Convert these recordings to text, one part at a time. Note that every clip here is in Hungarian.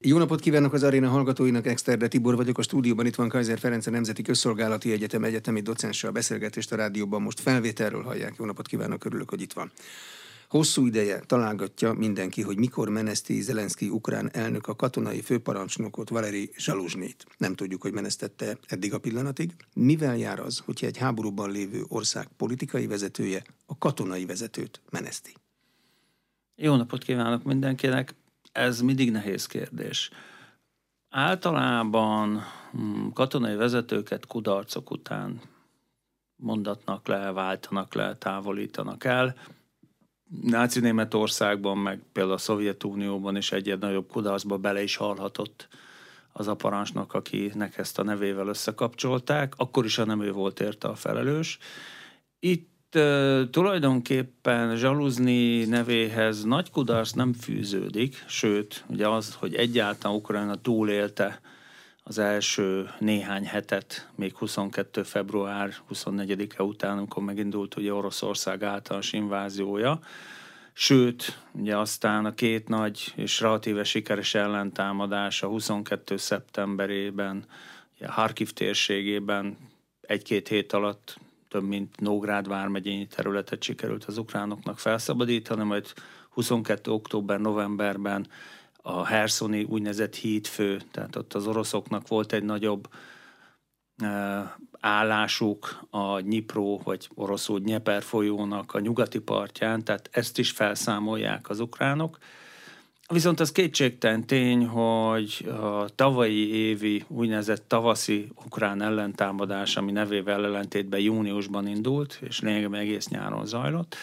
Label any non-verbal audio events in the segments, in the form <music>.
Jó napot kívánok az aréna hallgatóinak, Exterde Tibor vagyok, a stúdióban itt van Kaiser Ferenc a Nemzeti Közszolgálati Egyetem egyetemi docenssal, a beszélgetést a rádióban most felvételről hallják. Jó napot kívánok, örülök, hogy itt van. Hosszú ideje találgatja mindenki, hogy mikor meneszti Zelenszky ukrán elnök a katonai főparancsnokot Valeri Zsaluzsnét. Nem tudjuk, hogy menesztette eddig a pillanatig. Mivel jár az, hogyha egy háborúban lévő ország politikai vezetője a katonai vezetőt meneszti? Jó napot kívánok mindenkinek! Ez mindig nehéz kérdés. Általában hmm, katonai vezetőket kudarcok után mondatnak le, váltanak le, távolítanak el. Náci Németországban, meg például a Szovjetunióban is egy nagyobb kudarcba bele is halhatott az a parancsnok, akinek ezt a nevével összekapcsolták. Akkor is, ha nem ő volt érte a felelős. Itt tulajdonképpen Zsaluzni nevéhez nagy kudarc nem fűződik, sőt, ugye az, hogy egyáltalán Ukrajna túlélte az első néhány hetet, még 22. február 24-e után, amikor megindult ugye Oroszország általános inváziója, Sőt, ugye aztán a két nagy és relatíve sikeres ellentámadás a 22. szeptemberében, ugye Harkiv térségében egy-két hét alatt több mint Nógrád vármegyényi területet sikerült az ukránoknak felszabadítani, majd 22. október-novemberben a Herszoni úgynevezett hídfő, tehát ott az oroszoknak volt egy nagyobb e, állásuk a Nyipró, vagy oroszul Nyeper folyónak a nyugati partján, tehát ezt is felszámolják az ukránok. Viszont az kétségtelen tény, hogy a tavalyi évi úgynevezett tavaszi ukrán ellentámadás, ami nevével ellentétben júniusban indult, és lényegében egész nyáron zajlott,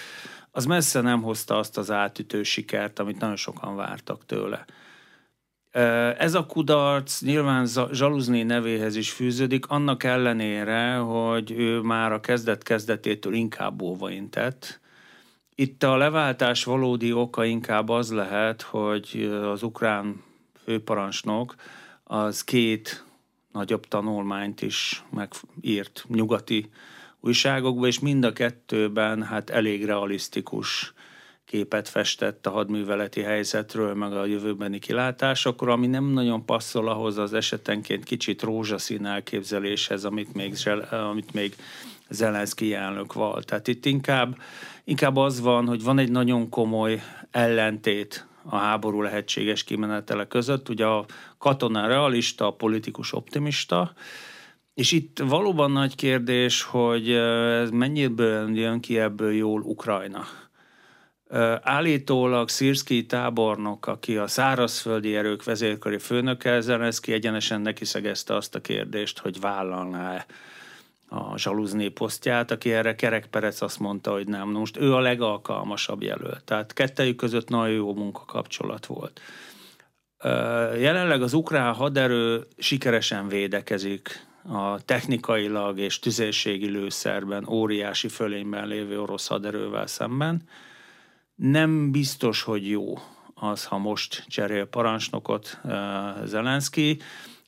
az messze nem hozta azt az átütő sikert, amit nagyon sokan vártak tőle. Ez a kudarc nyilván Zsaluzni nevéhez is fűződik, annak ellenére, hogy ő már a kezdet-kezdetétől inkább óvaintett, itt a leváltás valódi oka inkább az lehet, hogy az ukrán főparancsnok az két nagyobb tanulmányt is megírt nyugati újságokba, és mind a kettőben hát elég realisztikus képet festett a hadműveleti helyzetről, meg a jövőbeni kilátásokról, ami nem nagyon passzol ahhoz az esetenként kicsit rózsaszín elképzeléshez, amit még, amit még Zelenszky elnök volt. Tehát itt inkább, inkább az van, hogy van egy nagyon komoly ellentét a háború lehetséges kimenetele között. Ugye a katona realista, a politikus optimista, és itt valóban nagy kérdés, hogy ez mennyiből jön ki ebből jól Ukrajna. Állítólag Szirszki tábornok, aki a szárazföldi erők vezérkari főnöke, Zelenszky egyenesen neki szegezte azt a kérdést, hogy vállalná-e a zsaluzné posztját, aki erre Kerek Perec azt mondta, hogy nem. Most ő a legalkalmasabb jelölt. Tehát kettejük között nagyon jó munkakapcsolat volt. Jelenleg az ukrán haderő sikeresen védekezik a technikailag és tüzérségi lőszerben óriási fölényben lévő orosz haderővel szemben. Nem biztos, hogy jó az, ha most cserél parancsnokot Zelenszky,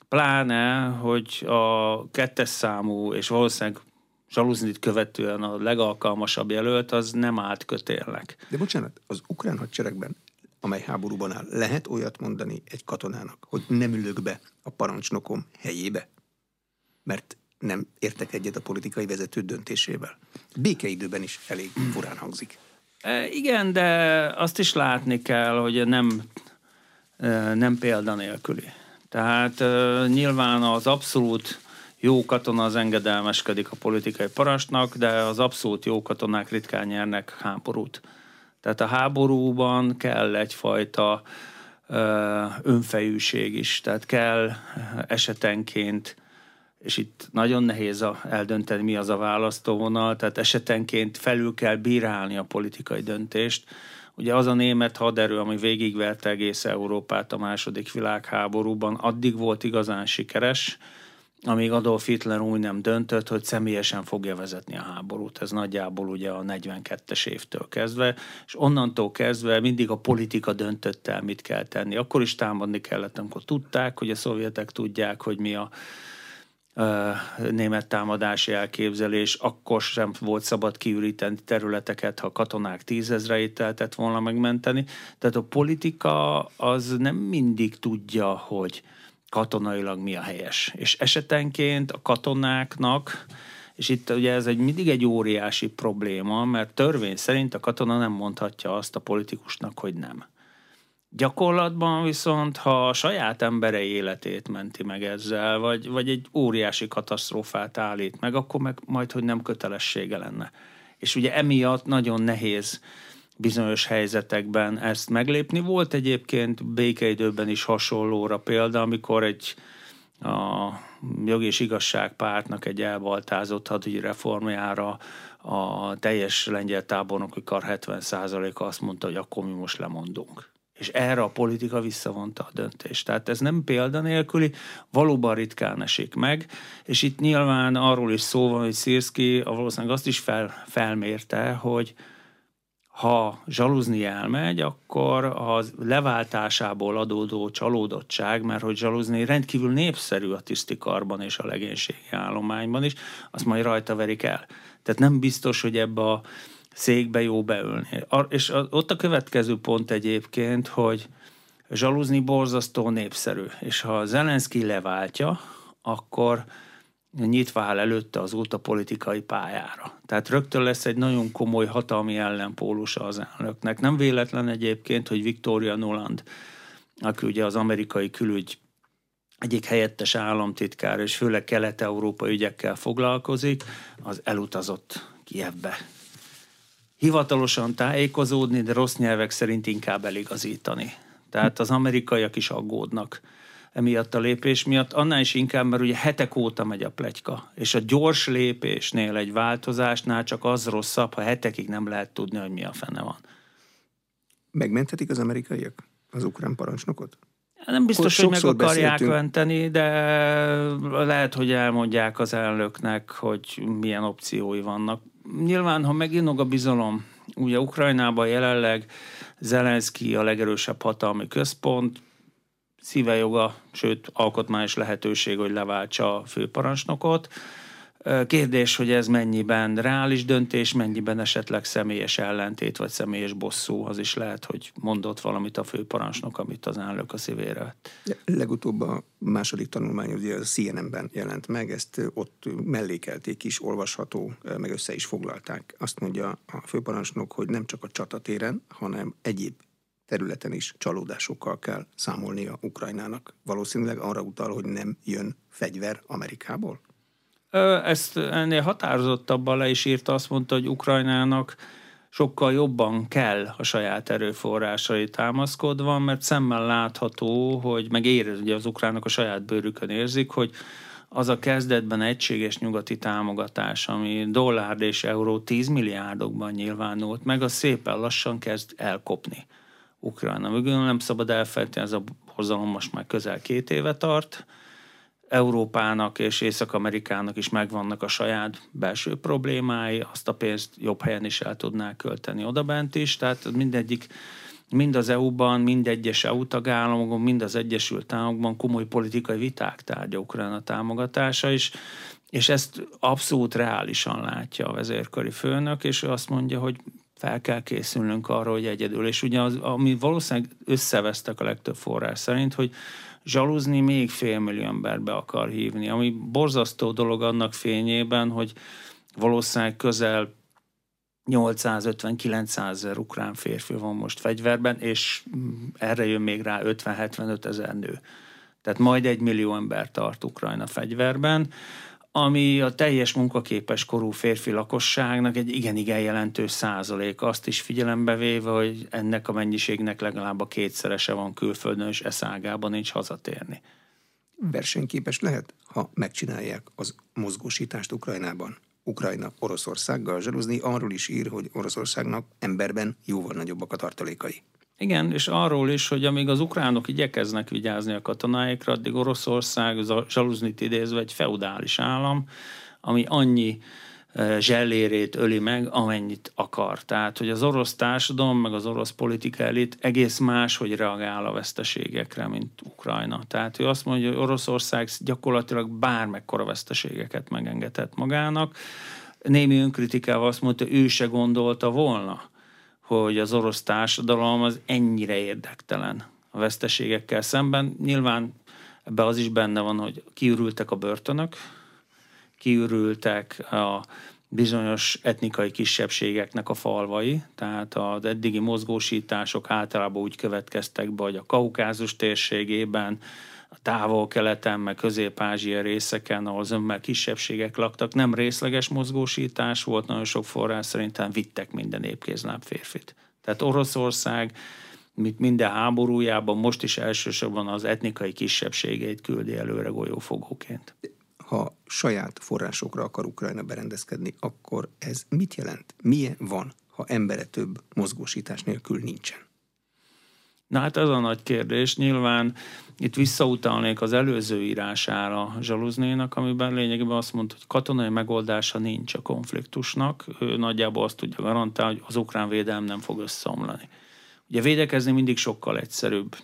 Pláne, hogy a kettes számú, és valószínűleg Zsaluznit követően a legalkalmasabb jelölt, az nem állt kötélnek. De bocsánat, az ukrán hadseregben, amely háborúban áll, lehet olyat mondani egy katonának, hogy nem ülök be a parancsnokom helyébe? Mert nem értek egyet a politikai vezető döntésével. Békeidőben is elég furán hangzik. E, igen, de azt is látni kell, hogy nem, e, nem példanélküli. Tehát uh, nyilván az abszolút jó katona az engedelmeskedik a politikai parasnak, de az abszolút jó katonák ritkán nyernek háborút. Tehát a háborúban kell egyfajta uh, önfejűség is, tehát kell esetenként és itt nagyon nehéz a, eldönteni, mi az a választóvonal, tehát esetenként felül kell bírálni a politikai döntést, Ugye az a német haderő, ami végigverte egész Európát a második világháborúban, addig volt igazán sikeres, amíg Adolf Hitler úgy nem döntött, hogy személyesen fogja vezetni a háborút. Ez nagyjából ugye a 42-es évtől kezdve, és onnantól kezdve mindig a politika döntött el, mit kell tenni. Akkor is támadni kellett, amikor tudták, hogy a szovjetek tudják, hogy mi a német támadási elképzelés, akkor sem volt szabad kiüríteni területeket, ha katonák tízezreit lehetett volna megmenteni. Tehát a politika az nem mindig tudja, hogy katonailag mi a helyes. És esetenként a katonáknak, és itt ugye ez egy mindig egy óriási probléma, mert törvény szerint a katona nem mondhatja azt a politikusnak, hogy nem. Gyakorlatban viszont, ha a saját emberei életét menti meg ezzel, vagy, vagy egy óriási katasztrófát állít meg, akkor meg majd, hogy nem kötelessége lenne. És ugye emiatt nagyon nehéz bizonyos helyzetekben ezt meglépni. Volt egyébként békeidőben is hasonlóra példa, amikor egy a jog és igazság pártnak egy elbaltázott hadügyi reformjára a teljes lengyel tábornoki kar 70%-a azt mondta, hogy akkor mi most lemondunk és erre a politika visszavonta a döntést. Tehát ez nem példanélküli, valóban ritkán esik meg, és itt nyilván arról is szó van, hogy Szirszki valószínűleg azt is fel, felmérte, hogy ha zsaluzni elmegy, akkor a leváltásából adódó csalódottság, mert hogy zsaluzni rendkívül népszerű a tisztikarban és a legénységi állományban is, azt majd rajta verik el. Tehát nem biztos, hogy ebbe a székbe jó beülni. És ott a következő pont egyébként, hogy zsalúzni borzasztó népszerű, és ha Zelenszky leváltja, akkor nyitva áll előtte az út a politikai pályára. Tehát rögtön lesz egy nagyon komoly hatalmi ellenpólusa az elnöknek. Nem véletlen egyébként, hogy Victoria Nuland, aki ugye az amerikai külügy egyik helyettes államtitkár, és főleg kelet-európai ügyekkel foglalkozik, az elutazott Kievbe hivatalosan tájékozódni, de rossz nyelvek szerint inkább eligazítani. Tehát az amerikaiak is aggódnak emiatt a lépés miatt, annál is inkább, mert ugye hetek óta megy a plegyka, és a gyors lépésnél egy változásnál csak az rosszabb, ha hetekig nem lehet tudni, hogy mi a fene van. Megmenthetik az amerikaiak az ukrán parancsnokot? Nem biztos, hogy meg akarják beszéltünk. menteni, de lehet, hogy elmondják az elnöknek, hogy milyen opciói vannak nyilván, ha meginog a bizalom, ugye Ukrajnában jelenleg Zelenszky a legerősebb hatalmi központ, szíve joga, sőt alkotmányos lehetőség, hogy leváltsa a főparancsnokot. Kérdés, hogy ez mennyiben reális döntés, mennyiben esetleg személyes ellentét vagy személyes bosszú, az is lehet, hogy mondott valamit a főparancsnok, amit az elnök a szívére vett. Legutóbb a második tanulmány ugye a CNN-ben jelent meg, ezt ott mellékelték is, olvasható, meg össze is foglalták. Azt mondja a főparancsnok, hogy nem csak a csatatéren, hanem egyéb területen is csalódásokkal kell számolnia Ukrajnának. Valószínűleg arra utal, hogy nem jön fegyver Amerikából? Ezt ennél határozottabban le is írta, azt mondta, hogy Ukrajnának sokkal jobban kell a saját erőforrásai támaszkodva, mert szemmel látható, hogy meg érez, ugye az ukránok a saját bőrükön érzik, hogy az a kezdetben egységes nyugati támogatás, ami dollár és euró 10 milliárdokban nyilvánult, meg az szépen lassan kezd elkopni. Ukrajna mögül nem szabad elfelejteni, ez a borzalom most már közel két éve tart, Európának és Észak-Amerikának is megvannak a saját belső problémái, azt a pénzt jobb helyen is el tudná költeni odabent is, tehát mindegyik mind az EU-ban, mind egyes EU tagállamokban, mind az Egyesült Államokban komoly politikai viták tárgya Ukrajna támogatása is, és ezt abszolút reálisan látja a vezérkari főnök, és ő azt mondja, hogy fel kell készülnünk arra, hogy egyedül. És ugye az, ami valószínűleg összevesztek a legtöbb forrás szerint, hogy zsaluzni még félmillió embert be akar hívni, ami borzasztó dolog annak fényében, hogy valószínűleg közel 850-900 ezer ukrán férfi van most fegyverben, és erre jön még rá 50-75 ezer nő. Tehát majd egy millió ember tart Ukrajna fegyverben ami a teljes munkaképes korú férfi lakosságnak egy igen-igen jelentős százalék. Azt is figyelembe véve, hogy ennek a mennyiségnek legalább a kétszerese van külföldön, és eszágában nincs hazatérni. Versenyképes lehet, ha megcsinálják az mozgósítást Ukrajnában. Ukrajna Oroszországgal zsaluzni arról is ír, hogy Oroszországnak emberben jóval nagyobbak a tartalékai. Igen, és arról is, hogy amíg az ukránok igyekeznek vigyázni a katonáikra, addig Oroszország, zsaluznit idézve egy feudális állam, ami annyi zsellérét öli meg, amennyit akar. Tehát, hogy az orosz társadalom, meg az orosz politika elit egész más, hogy reagál a veszteségekre, mint Ukrajna. Tehát ő azt mondja, hogy Oroszország gyakorlatilag bármekkora veszteségeket megengedett magának. Némi önkritikával azt mondta, ő se gondolta volna, hogy az orosz társadalom az ennyire érdektelen a veszteségekkel szemben. Nyilván ebbe az is benne van, hogy kiürültek a börtönök, kiürültek a bizonyos etnikai kisebbségeknek a falvai, tehát az eddigi mozgósítások általában úgy következtek be, hogy a Kaukázus térségében, a távol-keleten, meg közép-ázsia részeken, ahol zömmel kisebbségek laktak, nem részleges mozgósítás volt, nagyon sok forrás szerintem vittek minden épkézláb férfit. Tehát Oroszország, mint minden háborújában, most is elsősorban az etnikai kisebbségeit küldi előre golyófogóként ha saját forrásokra akar Ukrajna berendezkedni, akkor ez mit jelent? Milyen van, ha embere több mozgósítás nélkül nincsen? Na hát ez a nagy kérdés. Nyilván itt visszautalnék az előző írására Zsaluznénak, amiben lényegében azt mondta, hogy katonai megoldása nincs a konfliktusnak. Ő nagyjából azt tudja garantálni, hogy az ukrán védelem nem fog összeomlani. Ugye védekezni mindig sokkal egyszerűbb,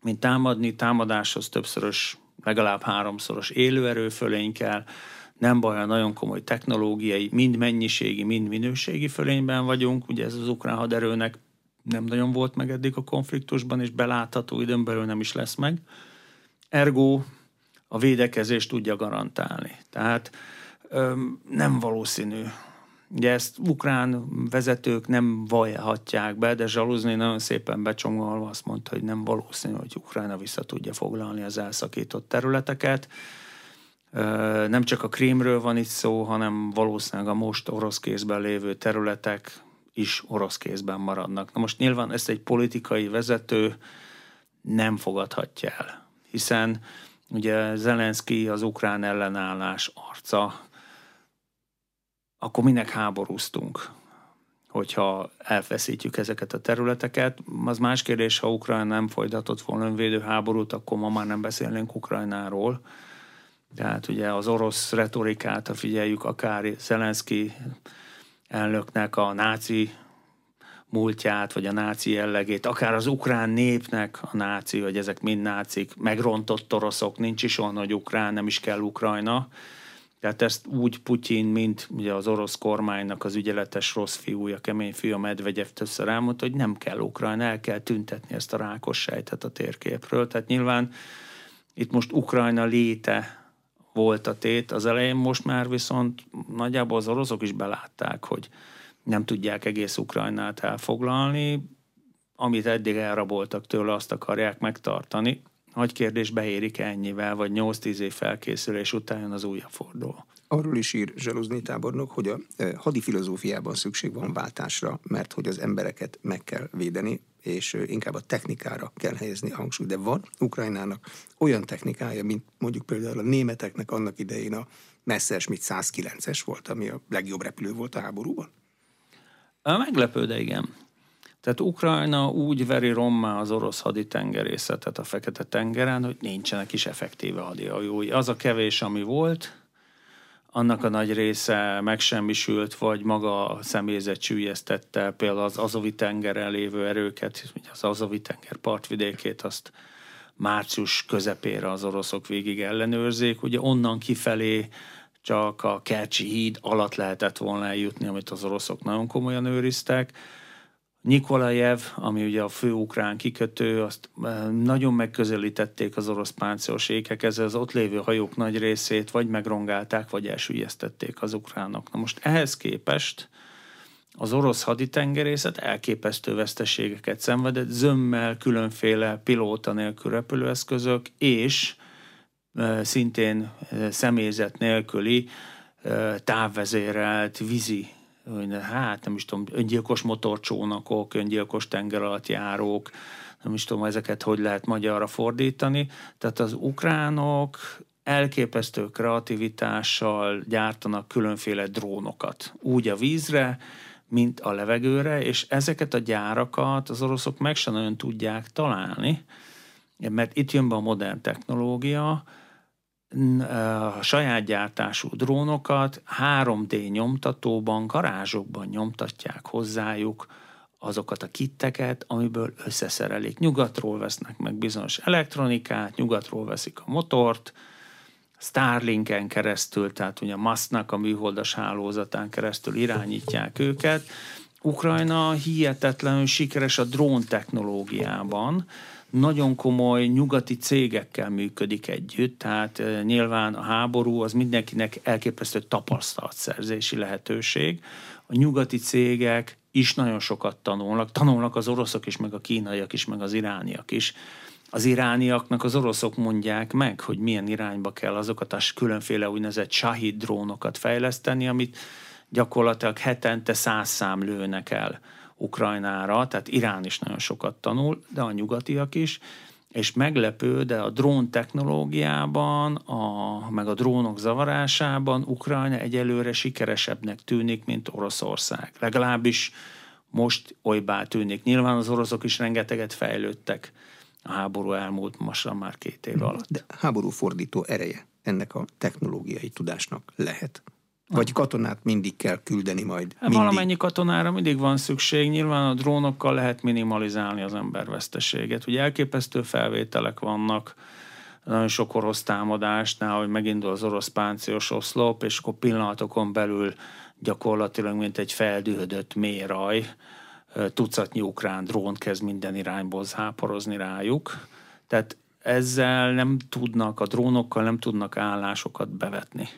mint támadni. Támadáshoz többszörös legalább háromszoros élőerő fölény kell, nem baj, ha nagyon komoly technológiai, mind mennyiségi, mind minőségi fölényben vagyunk, ugye ez az ukrán haderőnek nem nagyon volt meg eddig a konfliktusban, és belátható időn belül nem is lesz meg. Ergo a védekezést tudja garantálni. Tehát öm, nem valószínű, Ugye ezt ukrán vezetők nem vallhatják be, de Zsaluzni nagyon szépen becsomagolva azt mondta, hogy nem valószínű, hogy Ukrajna vissza tudja foglalni az elszakított területeket. Nem csak a Krímről van itt szó, hanem valószínűleg a most orosz kézben lévő területek is orosz kézben maradnak. Na most nyilván ezt egy politikai vezető nem fogadhatja el, hiszen ugye Zelenszky az ukrán ellenállás arca, akkor minek háborúztunk, hogyha elfeszítjük ezeket a területeket. Az más kérdés, ha Ukrajna nem folytatott volna önvédő háborút, akkor ma már nem beszélnénk Ukrajnáról. Tehát ugye az orosz retorikát, ha figyeljük, akár Zelenszky elnöknek a náci múltját, vagy a náci jellegét, akár az ukrán népnek a náci, hogy ezek mind nácik, megrontott oroszok, nincs is olyan, hogy ukrán, nem is kell Ukrajna, tehát ezt úgy Putyin, mint ugye az orosz kormánynak az ügyeletes rossz fiúja, kemény fiú, a Medvegyev többször elmondta, hogy nem kell Ukrajna, el kell tüntetni ezt a rákos sejtet a térképről. Tehát nyilván itt most Ukrajna léte volt a tét az elején, most már viszont nagyjából az oroszok is belátták, hogy nem tudják egész Ukrajnát elfoglalni, amit eddig elraboltak tőle, azt akarják megtartani. Nagy kérdés, beérik ennyivel, vagy 8-10 év felkészülés után jön az újabb forduló. Arról is ír Zsaluzné tábornok, hogy a e, hadi filozófiában szükség van váltásra, mert hogy az embereket meg kell védeni, és e, inkább a technikára kell helyezni a hangsúlyt. De van Ukrajnának olyan technikája, mint mondjuk például a németeknek annak idején a Messerschmitt 109-es volt, ami a legjobb repülő volt a háborúban? Meglepő, de igen. Tehát Ukrajna úgy veri rommá az orosz haditengerészetet a Fekete-tengeren, hogy nincsenek is effektíve hadihajói. Az a kevés, ami volt, annak a nagy része megsemmisült, vagy maga a személyzet csülyeztette, például az Azovi tengeren lévő erőket, az Azovi tenger partvidékét, azt március közepére az oroszok végig ellenőrzék. Ugye onnan kifelé csak a Kercsi híd alatt lehetett volna eljutni, amit az oroszok nagyon komolyan őriztek Nikolajev, ami ugye a fő ukrán kikötő, azt eh, nagyon megközelítették az orosz páncélos ékek, ezzel az ott lévő hajók nagy részét vagy megrongálták, vagy elsüllyesztették az ukránok. Na most ehhez képest az orosz haditengerészet elképesztő veszteségeket szenvedett, zömmel különféle pilóta nélkül repülőeszközök, és eh, szintén eh, személyzet nélküli távvezérelt vízi hát nem is tudom, öngyilkos motorcsónakok, öngyilkos tengeralattjárók, nem is tudom, ezeket hogy lehet magyarra fordítani. Tehát az ukránok elképesztő kreativitással gyártanak különféle drónokat. Úgy a vízre, mint a levegőre, és ezeket a gyárakat az oroszok meg sem nagyon tudják találni, mert itt jön be a modern technológia, a saját gyártású drónokat 3D nyomtatóban, garázsokban nyomtatják hozzájuk azokat a kitteket, amiből összeszerelik. Nyugatról vesznek meg bizonyos elektronikát, nyugatról veszik a motort, Starlinken keresztül, tehát ugye Musknak a műholdas hálózatán keresztül irányítják őket. Ukrajna hihetetlenül sikeres a drón technológiában, nagyon komoly nyugati cégekkel működik együtt, tehát nyilván a háború az mindenkinek elképesztő tapasztalatszerzési lehetőség. A nyugati cégek is nagyon sokat tanulnak, tanulnak az oroszok is, meg a kínaiak is, meg az irániak is. Az irániaknak az oroszok mondják meg, hogy milyen irányba kell azokat a különféle úgynevezett shahid drónokat fejleszteni, amit gyakorlatilag hetente száz szám lőnek el Ukrajnára, tehát Irán is nagyon sokat tanul, de a nyugatiak is, és meglepő, de a drón technológiában, a, meg a drónok zavarásában Ukrajna egyelőre sikeresebbnek tűnik, mint Oroszország. Legalábbis most olybá tűnik. Nyilván az oroszok is rengeteget fejlődtek a háború elmúlt most már két év alatt. De háború fordító ereje ennek a technológiai tudásnak lehet. Vagy katonát mindig kell küldeni majd? Hát mindig. Valamennyi katonára mindig van szükség. Nyilván a drónokkal lehet minimalizálni az emberveszteséget. Ugye elképesztő felvételek vannak, nagyon sok orosz támadásnál, hogy megindul az orosz páncélos oszlop, és akkor pillanatokon belül gyakorlatilag, mint egy feldühödött mélyraj, tucatnyi ukrán drón kezd minden irányból záporozni rájuk. Tehát ezzel nem tudnak, a drónokkal nem tudnak állásokat bevetni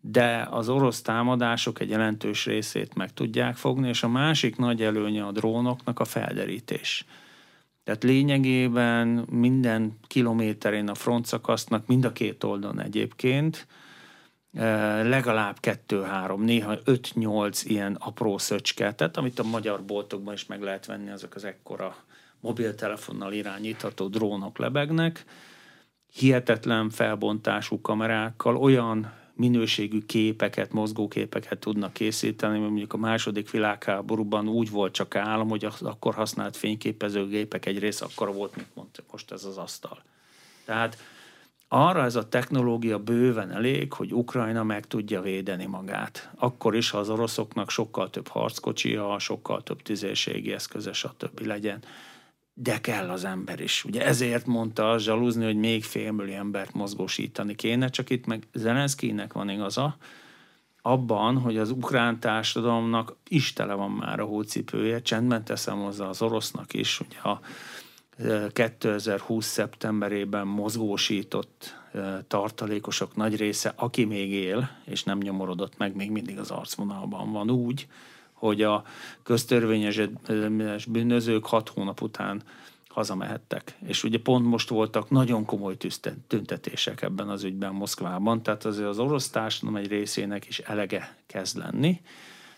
de az orosz támadások egy jelentős részét meg tudják fogni, és a másik nagy előnye a drónoknak a felderítés. Tehát lényegében minden kilométerén a frontszakasznak, mind a két oldalon egyébként, eh, legalább kettő-három, néha öt-nyolc ilyen apró szöcske, tehát amit a magyar boltokban is meg lehet venni, azok az ekkora mobiltelefonnal irányítható drónok lebegnek, hihetetlen felbontású kamerákkal, olyan minőségű képeket, mozgóképeket tudnak készíteni, mert mondjuk a második világháborúban úgy volt csak állam, hogy akkor használt fényképezőgépek egy része akkor volt, mint mondta, most ez az asztal. Tehát arra ez a technológia bőven elég, hogy Ukrajna meg tudja védeni magát. Akkor is, ha az oroszoknak sokkal több harckocsia, sokkal több tüzérségi eszköze, stb. legyen de kell az ember is. Ugye ezért mondta a zsalúzni, hogy még félmillió embert mozgósítani kéne, csak itt meg Zelenszkinek van igaza, abban, hogy az ukrán társadalomnak is tele van már a hócipője, csendben teszem hozzá az orosznak is, ugye a 2020. E, szeptemberében mozgósított tartalékosok nagy része, aki még él, és nem nyomorodott meg, még mindig az arcvonalban van úgy, hogy a köztörvényes bűnözők hat hónap után hazamehettek. És ugye pont most voltak nagyon komoly tüntetések ebben az ügyben Moszkvában, tehát azért az orosz társadalom egy részének is elege kezd lenni,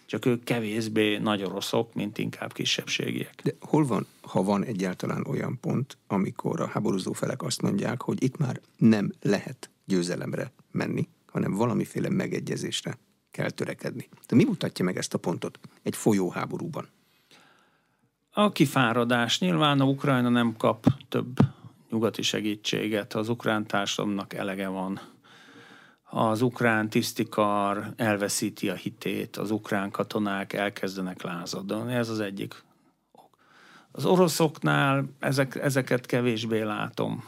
csak ők kevésbé nagy oroszok, mint inkább kisebbségiek. De hol van, ha van egyáltalán olyan pont, amikor a háborúzó felek azt mondják, hogy itt már nem lehet győzelemre menni, hanem valamiféle megegyezésre kell törekedni. De mi mutatja meg ezt a pontot egy folyóháborúban? A kifáradás. Nyilván a Ukrajna nem kap több nyugati segítséget, az ukrán társadalomnak elege van. Az ukrán tisztikar elveszíti a hitét, az ukrán katonák elkezdenek lázadni. Ez az egyik az oroszoknál ezek, ezeket kevésbé látom.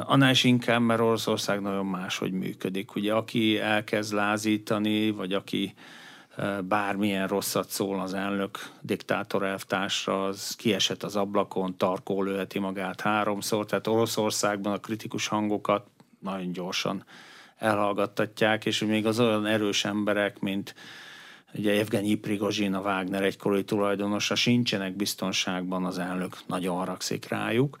Annál is inkább, mert Oroszország nagyon máshogy működik. Ugye aki elkezd lázítani, vagy aki bármilyen rosszat szól az elnök diktátor elvtársra, az kiesett az ablakon, tarkó lőheti magát háromszor, tehát Oroszországban a kritikus hangokat nagyon gyorsan elhallgattatják, és még az olyan erős emberek, mint ugye Evgenyi Prigozsin, a Wagner egykori tulajdonosa, sincsenek biztonságban, az elnök nagyon haragszik rájuk.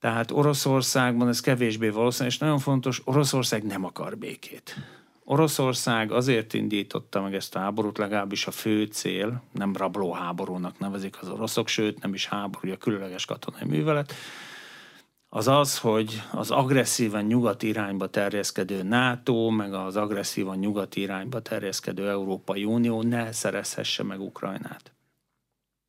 Tehát Oroszországban ez kevésbé valószínű, és nagyon fontos, Oroszország nem akar békét. Oroszország azért indította meg ezt a háborút, legalábbis a fő cél, nem rablóháborúnak nevezik az oroszok, sőt nem is háború, a különleges katonai művelet, az az, hogy az agresszívan nyugati irányba terjeszkedő NATO, meg az agresszívan nyugati irányba terjeszkedő Európai Unió ne szerezhesse meg Ukrajnát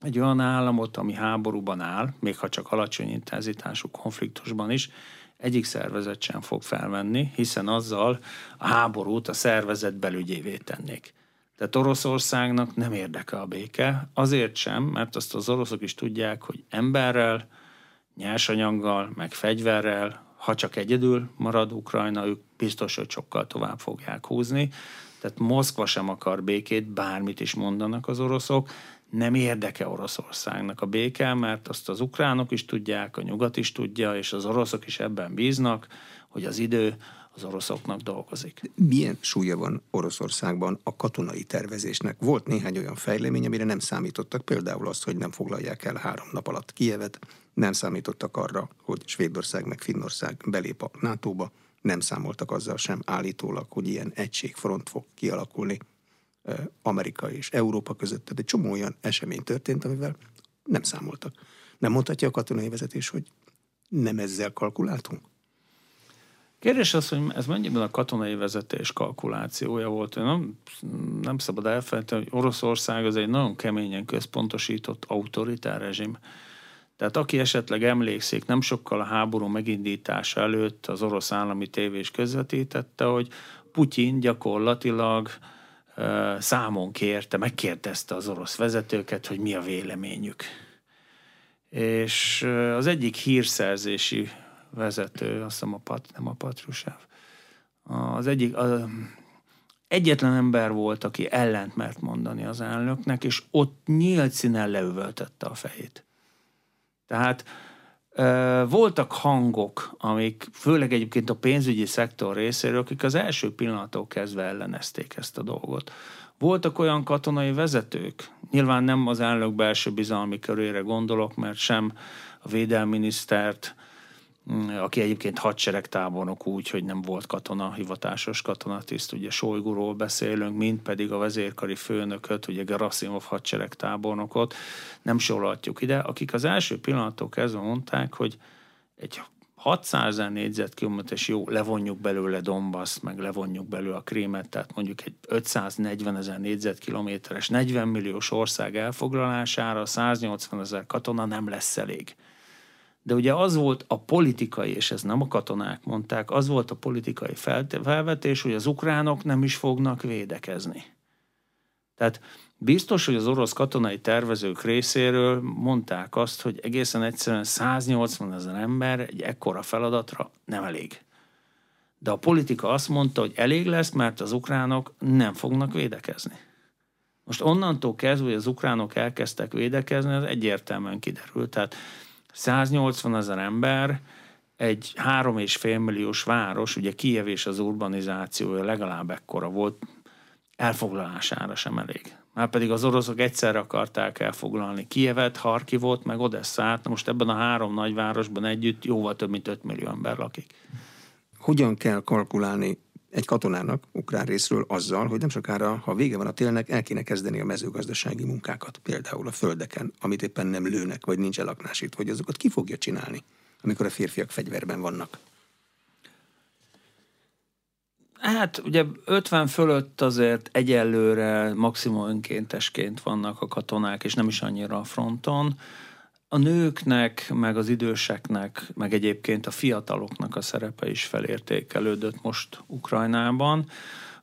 egy olyan államot, ami háborúban áll, még ha csak alacsony intenzitású konfliktusban is, egyik szervezet sem fog felvenni, hiszen azzal a háborút a szervezet belügyévé tennék. Tehát Oroszországnak nem érdeke a béke, azért sem, mert azt az oroszok is tudják, hogy emberrel, nyersanyaggal, meg fegyverrel, ha csak egyedül marad Ukrajna, ők biztos, hogy sokkal tovább fogják húzni. Tehát Moszkva sem akar békét, bármit is mondanak az oroszok, nem érdeke Oroszországnak a béke, mert azt az ukránok is tudják, a nyugat is tudja, és az oroszok is ebben bíznak, hogy az idő az oroszoknak dolgozik. Milyen súlya van Oroszországban a katonai tervezésnek? Volt néhány olyan fejlemény, amire nem számítottak, például azt, hogy nem foglalják el három nap alatt Kievet, nem számítottak arra, hogy Svédország meg Finnország belép a NATO-ba, nem számoltak azzal sem állítólag, hogy ilyen egységfront fog kialakulni Amerika és Európa között. Tehát egy csomó olyan esemény történt, amivel nem számoltak. Nem mondhatja a katonai vezetés, hogy nem ezzel kalkuláltunk? Kérdés az, hogy ez mennyiben a katonai vezetés kalkulációja volt. Nem, nem szabad elfelejteni, hogy Oroszország az egy nagyon keményen központosított autoritár rezsim. Tehát aki esetleg emlékszik, nem sokkal a háború megindítása előtt az orosz állami tévés közvetítette, hogy Putyin gyakorlatilag számon kérte, megkérdezte az orosz vezetőket, hogy mi a véleményük. És az egyik hírszerzési vezető, azt hiszem a Pat, nem a Patrushev, az egyik, az, egyetlen ember volt, aki ellent mert mondani az elnöknek, és ott nyílt színen leüvöltette a fejét. Tehát voltak hangok, amik főleg egyébként a pénzügyi szektor részéről, akik az első pillanattól kezdve ellenezték ezt a dolgot. Voltak olyan katonai vezetők, nyilván nem az elnök belső bizalmi körére gondolok, mert sem a védelminisztert, aki egyébként hadseregtábornok úgy, hogy nem volt katona, hivatásos katonatiszt, ugye Solygóról beszélünk, mint pedig a vezérkari főnököt, ugye Gerasimov hadseregtábornokot, nem sorolhatjuk ide, akik az első pillanattól kezdve mondták, hogy egy 600 ezer négyzetkilométeres jó, levonjuk belőle Donbass, meg levonjuk belőle a Krímet, tehát mondjuk egy 540 ezer négyzetkilométeres, 40 milliós ország elfoglalására 180 ezer katona nem lesz elég. De ugye az volt a politikai, és ez nem a katonák mondták, az volt a politikai felvetés, hogy az ukránok nem is fognak védekezni. Tehát biztos, hogy az orosz katonai tervezők részéről mondták azt, hogy egészen egyszerűen 180 ezer ember egy ekkora feladatra nem elég. De a politika azt mondta, hogy elég lesz, mert az ukránok nem fognak védekezni. Most onnantól kezdve, hogy az ukránok elkezdtek védekezni, az egyértelműen kiderült. Tehát 180 ezer ember, egy három és fél milliós város, ugye Kiev és az urbanizációja legalább ekkora volt, elfoglalására sem elég. Már pedig az oroszok egyszerre akarták elfoglalni Kievet, Harkivot, meg Odesszát, most ebben a három nagyvárosban együtt jóval több mint 5 millió ember lakik. Hogyan kell kalkulálni egy katonának ukrán részről azzal, hogy nem sokára, ha vége van a télnek, el kéne kezdeni a mezőgazdasági munkákat, például a földeken, amit éppen nem lőnek, vagy nincs elaknásít, hogy azokat ki fogja csinálni, amikor a férfiak fegyverben vannak. Hát ugye 50 fölött azért egyelőre maximum önkéntesként vannak a katonák, és nem is annyira a fronton a nőknek, meg az időseknek, meg egyébként a fiataloknak a szerepe is felértékelődött most Ukrajnában.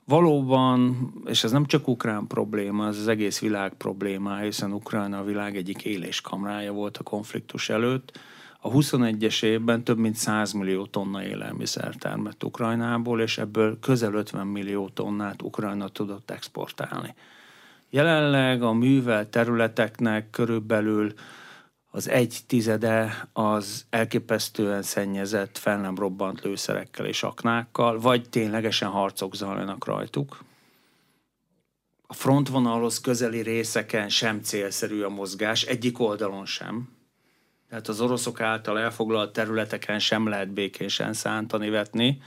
Valóban, és ez nem csak ukrán probléma, ez az egész világ probléma, hiszen Ukrajna a világ egyik éléskamrája volt a konfliktus előtt. A 21-es évben több mint 100 millió tonna élelmiszer termett Ukrajnából, és ebből közel 50 millió tonnát Ukrajna tudott exportálni. Jelenleg a művel területeknek körülbelül az egy tizede az elképesztően szennyezett, fel nem robbant lőszerekkel és aknákkal, vagy ténylegesen harcok zajlanak rajtuk. A frontvonalhoz közeli részeken sem célszerű a mozgás, egyik oldalon sem. Tehát az oroszok által elfoglalt területeken sem lehet békésen szántani, vetni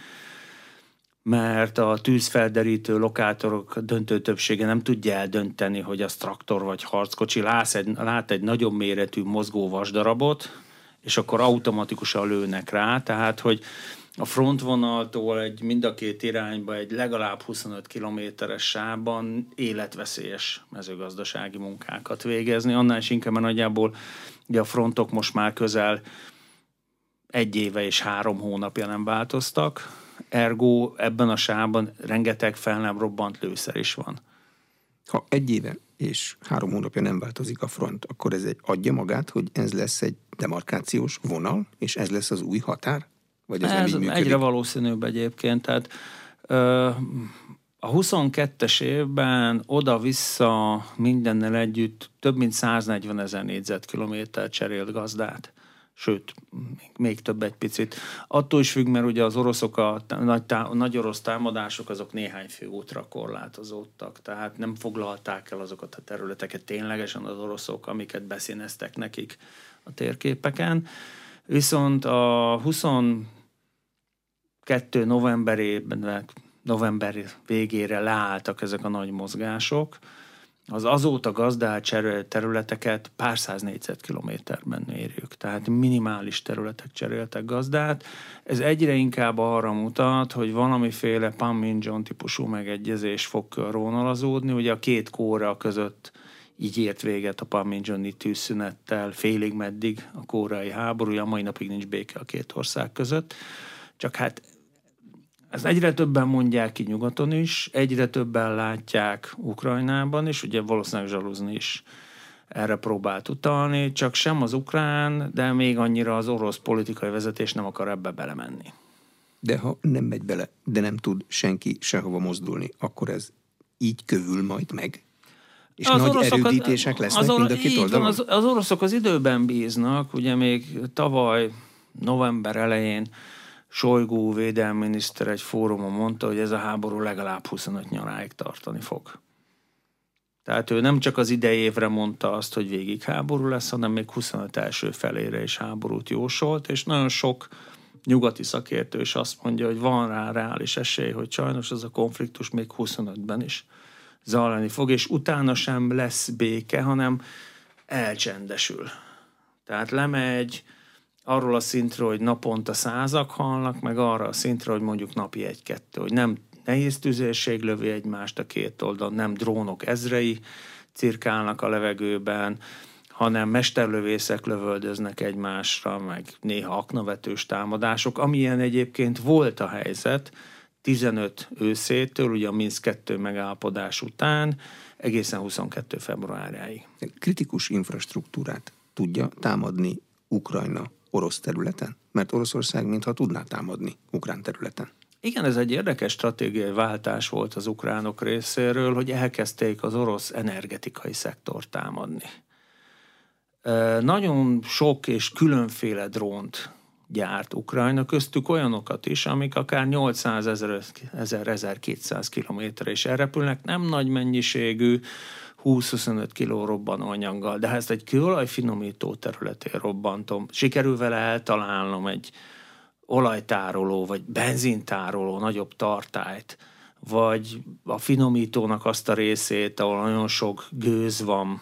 mert a tűzfelderítő lokátorok döntő többsége nem tudja eldönteni, hogy az traktor vagy harckocsi. Lát egy, lát egy nagyobb méretű mozgó vasdarabot, és akkor automatikusan lőnek rá, tehát hogy a frontvonaltól egy mind a két irányba egy legalább 25 kilométeres sávban életveszélyes mezőgazdasági munkákat végezni. Annál is inkább, mert nagyjából ugye a frontok most már közel egy éve és három hónapja nem változtak, ergo ebben a sávban rengeteg fel nem robbant lőszer is van. Ha egy éve és három hónapja nem változik a front, akkor ez egy adja magát, hogy ez lesz egy demarkációs vonal, és ez lesz az új határ? Vagy ez, ez nem így egyre valószínűbb egyébként. Tehát ö, a 22-es évben oda-vissza mindennel együtt több mint 140 ezer négyzetkilométer cserélt gazdát sőt, még, több egy picit. Attól is függ, mert ugye az oroszok, a nagy, tá, nagy orosz támadások, azok néhány főútra korlátozódtak, tehát nem foglalták el azokat a területeket ténylegesen az oroszok, amiket beszíneztek nekik a térképeken. Viszont a 22 novemberében, november végére leálltak ezek a nagy mozgások, az azóta gazdált területeket pár száz négyzetkilométerben érjük. Tehát minimális területek cseréltek gazdát. Ez egyre inkább arra mutat, hogy valamiféle Panmunjom típusú megegyezés fog körvonalazódni. Ugye a két kóra között így ért véget a Panmunjomi tűzszünettel, félig meddig a kórai háború, a mai napig nincs béke a két ország között. Csak hát ezt egyre többen mondják ki nyugaton is, egyre többen látják Ukrajnában is, ugye valószínűleg zsalúzni is erre próbált utalni, csak sem az ukrán, de még annyira az orosz politikai vezetés nem akar ebbe belemenni. De ha nem megy bele, de nem tud senki sehova mozdulni, akkor ez így kövül majd meg? És az nagy oroszok, erődítések lesznek az, mind a két oldalon? Az, az oroszok az időben bíznak, ugye még tavaly november elején Solygó védelminiszter egy fórumon mondta, hogy ez a háború legalább 25 nyaráig tartani fog. Tehát ő nem csak az idei évre mondta azt, hogy végig háború lesz, hanem még 25 első felére is háborút jósolt, és nagyon sok nyugati szakértő is azt mondja, hogy van rá reális esély, hogy sajnos ez a konfliktus még 25-ben is zajlani fog, és utána sem lesz béke, hanem elcsendesül. Tehát lemegy, arról a szintről, hogy naponta százak halnak, meg arra a szintre, hogy mondjuk napi egy-kettő, hogy nem nehéz tüzérség lövi egymást a két oldalon, nem drónok ezrei cirkálnak a levegőben, hanem mesterlövészek lövöldöznek egymásra, meg néha aknavetős támadások, amilyen egyébként volt a helyzet 15 őszétől, ugye a Minsk 2 megállapodás után, egészen 22 februárjáig. Kritikus infrastruktúrát tudja támadni Ukrajna orosz területen? Mert Oroszország mintha tudná támadni ukrán területen. Igen, ez egy érdekes stratégiai váltás volt az ukránok részéről, hogy elkezdték az orosz energetikai szektort támadni. Nagyon sok és különféle drónt gyárt Ukrajna, köztük olyanokat is, amik akár 800 ezer, 1200 kilométerre is elrepülnek, nem nagy mennyiségű, 20-25 kiló robbanóanyaggal, de ha ezt egy kőolajfinomító területén robbantom, sikerül vele eltalálnom egy olajtároló, vagy benzintároló nagyobb tartályt, vagy a finomítónak azt a részét, ahol nagyon sok gőz van,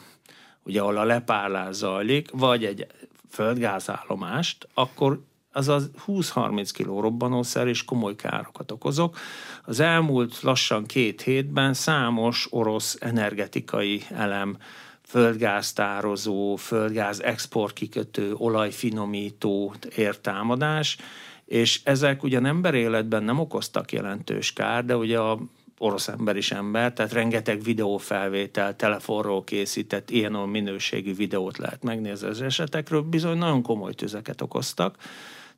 ugye ahol a lepárlás zajlik, vagy egy földgázállomást, akkor az az 20-30 kiló robbanószer és komoly károkat okozok. Az elmúlt lassan két hétben számos orosz energetikai elem földgáztározó, földgáz exportkikötő, olajfinomító értámadás, és ezek ugyan emberéletben nem okoztak jelentős kár, de ugye a orosz ember is ember, tehát rengeteg videófelvétel, telefonról készített, ilyen minőségű videót lehet megnézni az esetekről, bizony nagyon komoly tüzeket okoztak.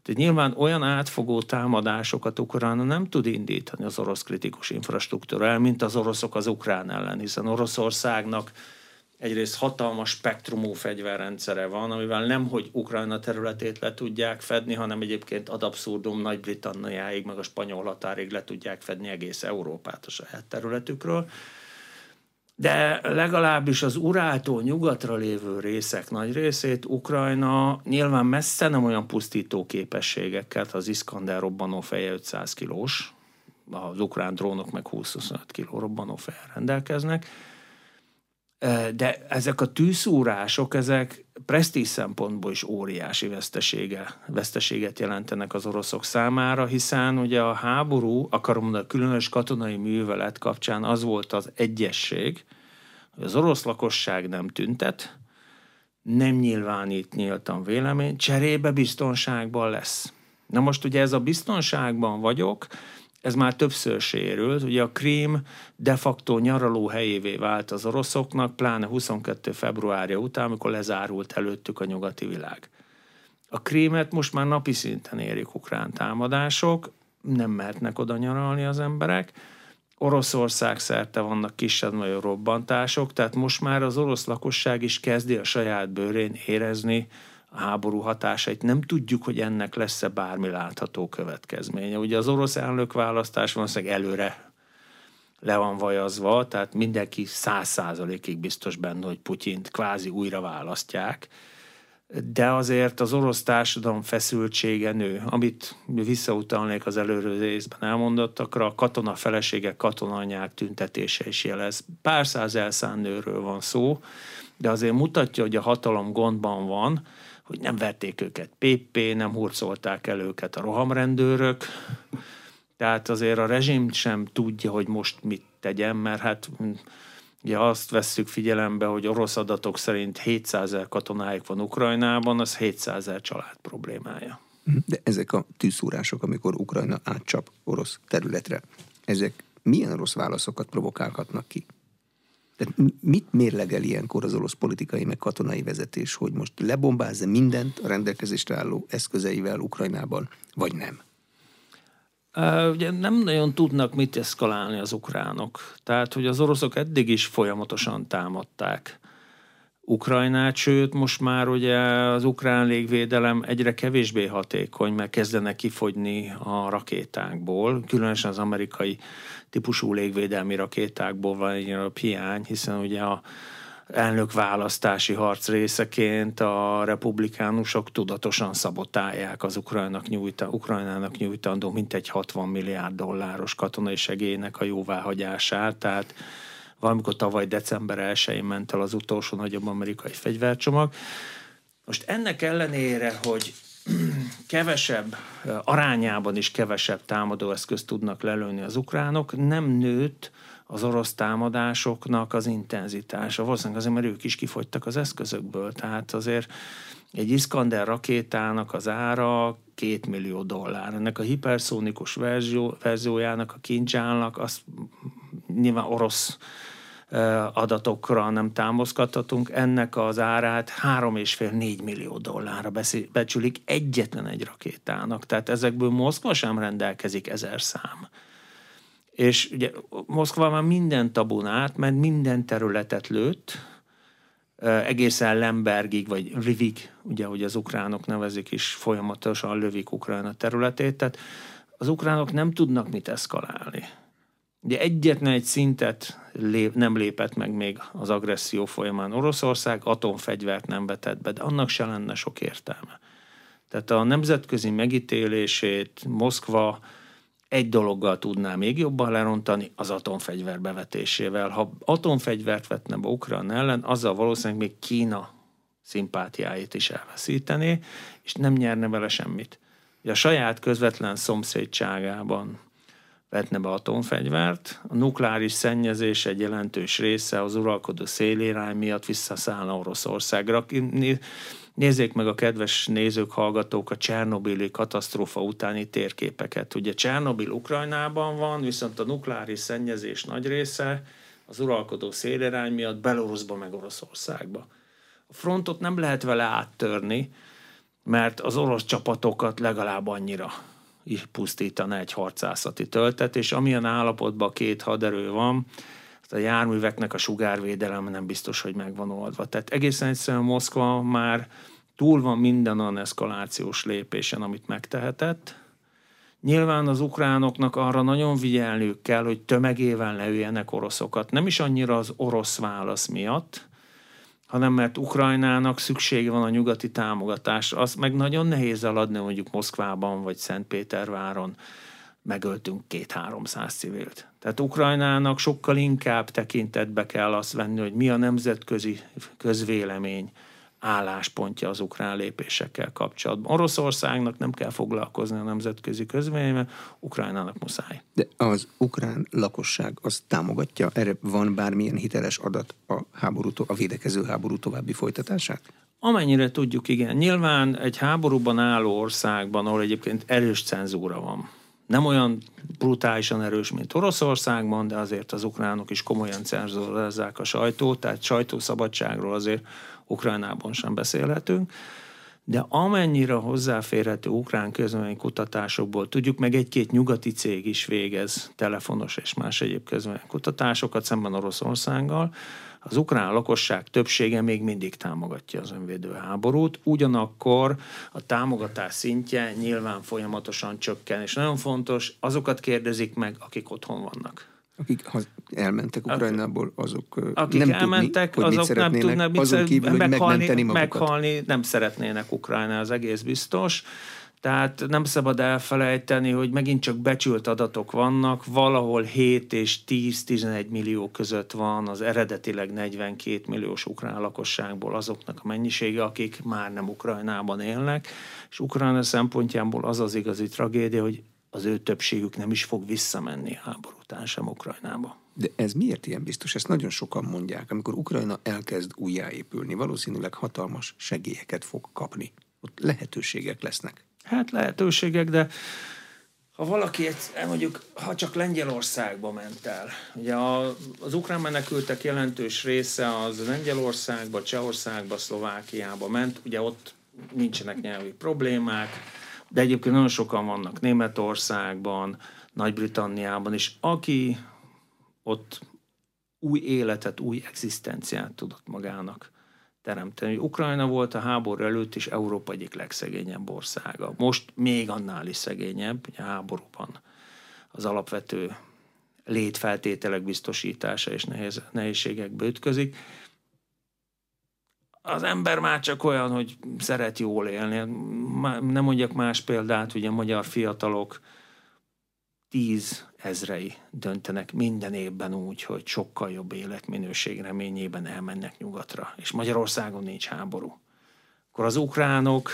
Tehát nyilván olyan átfogó támadásokat Ukrajna nem tud indítani az orosz kritikus infrastruktúra mint az oroszok az ukrán ellen, hiszen Oroszországnak egyrészt hatalmas spektrumú fegyverrendszere van, amivel nem, hogy Ukrajna területét le tudják fedni, hanem egyébként ad abszurdum Nagy-Britanniáig, meg a spanyol határig le tudják fedni egész Európát a saját területükről de legalábbis az Uráltól nyugatra lévő részek nagy részét Ukrajna nyilván messze nem olyan pusztító képességekkel, az Iskander robbanó feje 500 kilós, az ukrán drónok meg 20-25 kiló robbanó rendelkeznek, de ezek a tűszúrások, ezek presztíz szempontból is óriási vesztesége, veszteséget jelentenek az oroszok számára, hiszen ugye a háború, akarom mondani, a különös katonai művelet kapcsán az volt az egyesség, hogy az orosz lakosság nem tüntet, nem nyilvánít nyíltan vélemény, cserébe biztonságban lesz. Na most ugye ez a biztonságban vagyok, ez már többször sérült. Ugye a Krím de facto nyaraló helyévé vált az oroszoknak, pláne 22. februárja után, amikor lezárult előttük a nyugati világ. A Krímet most már napi szinten érik ukrán támadások, nem mehetnek oda nyaralni az emberek. Oroszország szerte vannak kisebb-nagyobb robbantások, tehát most már az orosz lakosság is kezdi a saját bőrén érezni háború hatásait. Nem tudjuk, hogy ennek lesz-e bármi látható következménye. Ugye az orosz elnökválasztás valószínűleg előre le van vajazva, tehát mindenki száz százalékig biztos benne, hogy Putyint kvázi újra választják de azért az orosz társadalom feszültsége nő. Amit visszautalnék az előző részben elmondottakra, a katona feleségek, katonanyák tüntetése is jelez. Pár száz elszán nőről van szó, de azért mutatja, hogy a hatalom gondban van, hogy nem verték őket PP, nem hurcolták el őket a rohamrendőrök, tehát azért a rezsim sem tudja, hogy most mit tegyen, mert hát Ugye azt vesszük figyelembe, hogy orosz adatok szerint 700 ezer katonáik van Ukrajnában, az 700 ezer család problémája. De ezek a tűszúrások, amikor Ukrajna átcsap orosz területre, ezek milyen orosz válaszokat provokálhatnak ki? Tehát mit mérlegel ilyenkor az orosz politikai meg katonai vezetés, hogy most lebombázza mindent a rendelkezésre álló eszközeivel Ukrajnában, vagy nem? Ugye nem nagyon tudnak mit eszkalálni az ukránok. Tehát, hogy az oroszok eddig is folyamatosan támadták Ukrajnát, sőt, most már ugye az ukrán légvédelem egyre kevésbé hatékony, mert kezdenek kifogyni a rakétákból, különösen az amerikai típusú légvédelmi rakétákból van egy hiány, hiszen ugye a elnökválasztási harc részeként a republikánusok tudatosan szabotálják az Ukrajnának, nyújta, Ukrajnának nyújtandó mintegy 60 milliárd dolláros katonai segélynek a jóváhagyását, tehát valamikor tavaly december 1-én ment el az utolsó nagyobb amerikai fegyvercsomag. Most ennek ellenére, hogy <clears throat> kevesebb, arányában is kevesebb támadóeszközt tudnak lelőni az ukránok, nem nőtt az orosz támadásoknak az intenzitása. Valószínűleg azért, mert ők is kifogytak az eszközökből. Tehát azért egy Iskander rakétának az ára két millió dollár. Ennek a hiperszónikus verzió, verziójának, a kincsálnak, az nyilván orosz adatokra nem támaszkodhatunk, ennek az árát három és fél négy millió dollárra becsülik egyetlen egy rakétának. Tehát ezekből Moszkva sem rendelkezik ezer szám. És ugye Moszkva már minden tabun át, mert minden területet lőtt, egészen Lembergig, vagy Rivig, ugye, hogy az ukránok nevezik is, folyamatosan lövik Ukrajna területét, tehát az ukránok nem tudnak mit eszkalálni. Ugye egyetlen egy szintet lép, nem lépett meg még az agresszió folyamán Oroszország, atomfegyvert nem vetett be, de annak se lenne sok értelme. Tehát a nemzetközi megítélését Moszkva egy dologgal tudná még jobban lerontani, az atomfegyver bevetésével. Ha atomfegyvert vetne be Ukrán ellen, azzal valószínűleg még Kína szimpátiáit is elveszítené, és nem nyerne vele semmit. A saját közvetlen szomszédságában vetne be atomfegyvert, a nukleáris szennyezés egy jelentős része az uralkodó szélirány miatt visszaszállna Oroszországra. Nézzék meg a kedves nézők, hallgatók a Csernobili katasztrófa utáni térképeket. Ugye Csernobil Ukrajnában van, viszont a nukleáris szennyezés nagy része az uralkodó szélirány miatt Belarusba meg Oroszországba. A frontot nem lehet vele áttörni, mert az orosz csapatokat legalább annyira is pusztítana egy harcászati töltet, és amilyen állapotban két haderő van, a járműveknek a sugárvédelem nem biztos, hogy megvan oldva. Tehát egészen egyszerűen Moszkva már túl van minden olyan eszkalációs lépésen, amit megtehetett. Nyilván az ukránoknak arra nagyon vigyelniük kell, hogy tömegével leüljenek oroszokat. Nem is annyira az orosz válasz miatt, hanem mert Ukrajnának szüksége van a nyugati támogatásra. Azt meg nagyon nehéz eladni mondjuk Moszkvában vagy Szentpéterváron megöltünk két-háromszáz civilt. Tehát Ukrajnának sokkal inkább tekintetbe kell azt venni, hogy mi a nemzetközi közvélemény álláspontja az ukrán lépésekkel kapcsolatban. Oroszországnak nem kell foglalkozni a nemzetközi közvélemény, Ukrajnának muszáj. De az ukrán lakosság az támogatja, erre van bármilyen hiteles adat a háború, a védekező háború további folytatását? Amennyire tudjuk, igen. Nyilván egy háborúban álló országban, ahol egyébként erős cenzúra van, nem olyan brutálisan erős, mint Oroszországban, de azért az ukránok is komolyan cenzúrázzák a sajtót, tehát sajtószabadságról azért Ukrajnában sem beszélhetünk. De amennyire hozzáférhető ukrán közvélemény kutatásokból tudjuk, meg egy-két nyugati cég is végez telefonos és más egyéb közvélemény kutatásokat szemben Oroszországgal, az ukrán lakosság többsége még mindig támogatja az önvédő háborút, ugyanakkor a támogatás szintje nyilván folyamatosan csökken, és nagyon fontos, azokat kérdezik meg, akik otthon vannak. Akik ha elmentek Ukrajnából, azok akik nem elmentek, tudni, azok nem tudnak mit azon kívül, hogy megmenteni magukat. Meghalni nem szeretnének Ukrajna, az egész biztos. Tehát nem szabad elfelejteni, hogy megint csak becsült adatok vannak, valahol 7 és 10-11 millió között van az eredetileg 42 milliós ukrán lakosságból azoknak a mennyisége, akik már nem Ukrajnában élnek, és Ukrajna szempontjából az az igazi tragédia, hogy az ő többségük nem is fog visszamenni háború után sem Ukrajnába. De ez miért ilyen biztos? Ezt nagyon sokan mondják. Amikor Ukrajna elkezd újjáépülni, valószínűleg hatalmas segélyeket fog kapni. Ott lehetőségek lesznek. Hát lehetőségek, de ha valaki egy, mondjuk, ha csak Lengyelországba ment el, ugye a, az ukrán menekültek jelentős része az Lengyelországba, Csehországba, Szlovákiába ment, ugye ott nincsenek nyelvi problémák, de egyébként nagyon sokan vannak Németországban, Nagy-Britanniában is, aki ott új életet, új egzisztenciát tudott magának teremteni. Ukrajna volt a háború előtt is Európa egyik legszegényebb országa. Most még annál is szegényebb, a háborúban az alapvető létfeltételek biztosítása és nehéz, nehézségekbe ütközik. Az ember már csak olyan, hogy szeret jól élni. Nem mondjak más példát, ugye magyar fiatalok tíz ezrei döntenek minden évben úgy, hogy sokkal jobb életminőség reményében elmennek nyugatra, és Magyarországon nincs háború. Akkor az ukránok,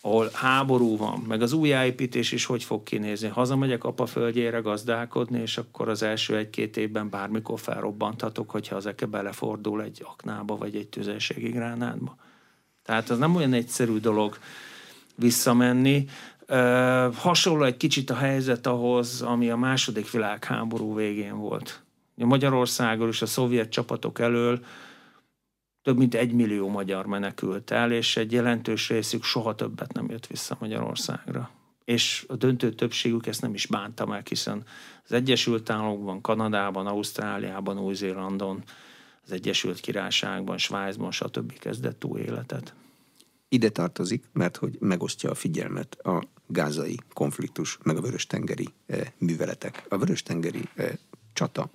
ahol háború van, meg az újjáépítés is hogy fog kinézni. Hazamegyek apa földjére gazdálkodni, és akkor az első egy-két évben bármikor felrobbanthatok, hogyha az eke belefordul egy aknába, vagy egy tüzelségi gránátba. Tehát az nem olyan egyszerű dolog visszamenni. Hasonló egy kicsit a helyzet ahhoz, ami a második világháború végén volt. Magyarországon és a szovjet csapatok elől több mint egy millió magyar menekült el, és egy jelentős részük soha többet nem jött vissza Magyarországra. És a döntő többségük ezt nem is bánta meg, hiszen az Egyesült Államokban, Kanadában, Ausztráliában, Új-Zélandon, az Egyesült Királyságban, Svájcban, stb. kezdett új életet. Ide tartozik, mert hogy megosztja a figyelmet a gázai konfliktus, meg a vöröstengeri eh, műveletek. A vöröstengeri eh, csata,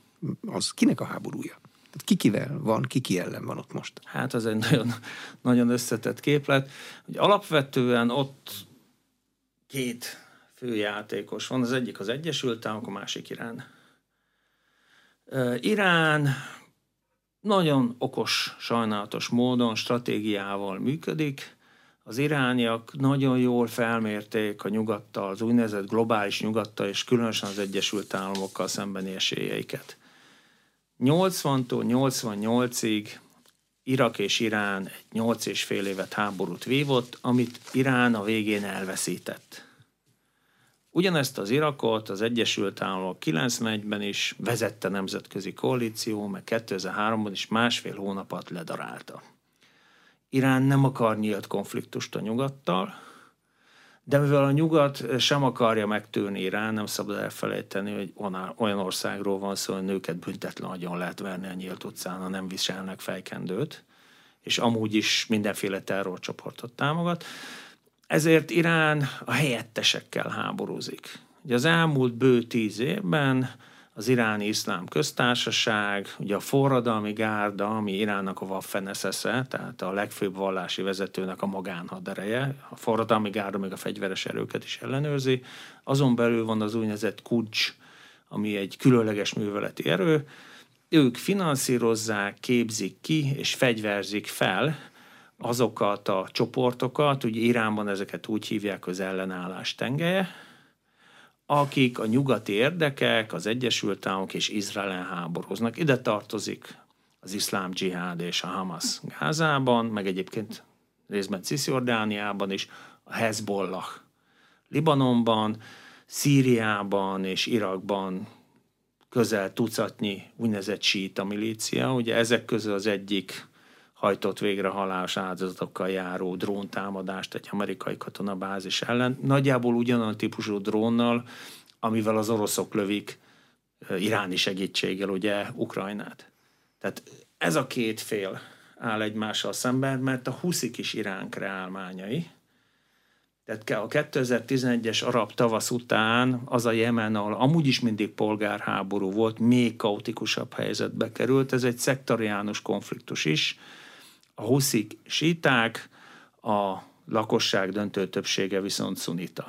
az kinek a háborúja? Tehát kikivel van, kiki ellen van ott most? Hát az egy nagyon, nagyon összetett képlet. Hogy alapvetően ott két főjátékos van. Az egyik az Egyesült Államok, a másik Irán. Irán nagyon okos, sajnálatos módon, stratégiával működik, az irániak nagyon jól felmérték a nyugattal, az úgynevezett globális nyugattal, és különösen az Egyesült Államokkal szembeni esélyeiket. 80-tól 88-ig Irak és Irán egy 8 és fél évet háborút vívott, amit Irán a végén elveszített. Ugyanezt az Irakot az Egyesült Államok 91-ben is vezette nemzetközi koalíció, meg 2003-ban is másfél hónapot ledarálta. Irán nem akar nyílt konfliktust a nyugattal, de mivel a nyugat sem akarja megtűrni Irán, nem szabad elfelejteni, hogy olyan országról van szó, hogy nőket büntetlen nagyon lehet verni a nyílt utcán, ha nem viselnek fejkendőt, és amúgy is mindenféle terrorcsoportot támogat. Ezért Irán a helyettesekkel háborúzik. Ugye az elmúlt bő tíz évben az iráni iszlám köztársaság, ugye a forradalmi gárda, ami Iránnak a waffen tehát a legfőbb vallási vezetőnek a magánhadereje, a forradalmi gárda még a fegyveres erőket is ellenőrzi, azon belül van az úgynevezett kucs, ami egy különleges műveleti erő, ők finanszírozzák, képzik ki és fegyverzik fel azokat a csoportokat, ugye Iránban ezeket úgy hívják, az ellenállás tengelye, akik a nyugati érdekek, az Egyesült Államok és Izrael háborúznak. Ide tartozik az iszlám dzsihád és a Hamas Gázában, meg egyébként részben Cisjordániában is, a Hezbollah Libanonban, Szíriában és Irakban közel tucatnyi úgynevezett síta milícia. Ugye ezek közül az egyik hajtott végre halálos áldozatokkal járó dróntámadást egy amerikai katonabázis ellen. Nagyjából ugyanolyan típusú drónnal, amivel az oroszok lövik iráni segítséggel ugye Ukrajnát. Tehát ez a két fél áll egymással szemben, mert a huszik is Irán kreálmányai. Tehát a 2011-es arab tavasz után az a Jemen, ahol amúgy is mindig polgárháború volt, még kaotikusabb helyzetbe került. Ez egy szektariánus konfliktus is. A huszik síták, a lakosság döntő többsége viszont szunita.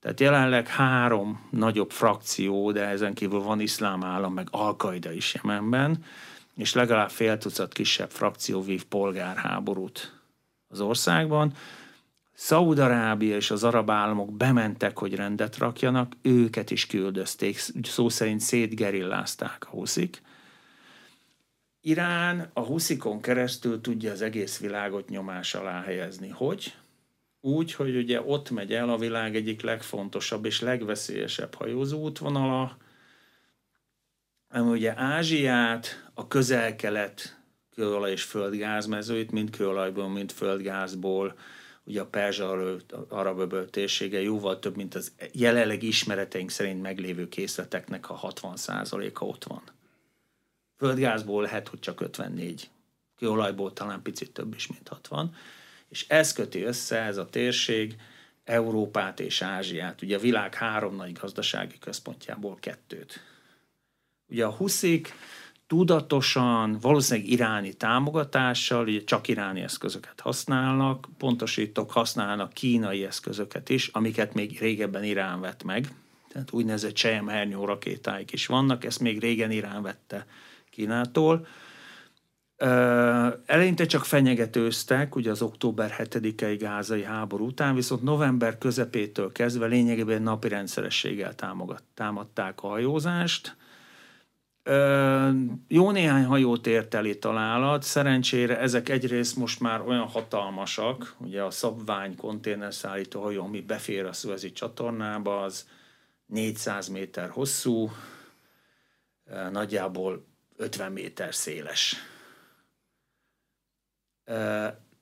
Tehát jelenleg három nagyobb frakció, de ezen kívül van iszlám állam, meg Al-Qaida is Jemenben, és legalább fél tucat kisebb frakció vív polgárháborút az országban. Szaúd-Arábia és az arab államok bementek, hogy rendet rakjanak, őket is küldözték, szó szerint szétgerillázták a huszik. Irán a huszikon keresztül tudja az egész világot nyomás alá helyezni. Hogy? Úgy, hogy ugye ott megy el a világ egyik legfontosabb és legveszélyesebb hajózó útvonala, ami ugye Ázsiát, a közel-kelet kőolaj és földgázmezőit, mind kőolajból, mind földgázból, ugye a Perzsa arab öböl jóval több, mint az jelenleg ismereteink szerint meglévő készleteknek a 60%-a ott van. Földgázból lehet, hogy csak 54, kőolajból talán picit több is, mint 60, és ez köti össze, ez a térség, Európát és Ázsiát, ugye a világ három nagy gazdasági központjából kettőt. Ugye a huszik tudatosan, valószínűleg iráni támogatással, ugye csak iráni eszközöket használnak, pontosítok, használnak kínai eszközöket is, amiket még régebben Irán vett meg. Tehát úgynevezett Sejem hernyó rakétáik is vannak, ezt még régen Irán vette Kínától. Eleinte csak fenyegetőztek, ugye az október 7-i gázai háború után, viszont november közepétől kezdve lényegében napi rendszerességgel támadták a hajózást, jó néhány hajót ért el találat, szerencsére ezek egyrészt most már olyan hatalmasak, ugye a szabvány konténerszállító hajó, ami befér a szüvezi csatornába, az 400 méter hosszú, nagyjából 50 méter széles.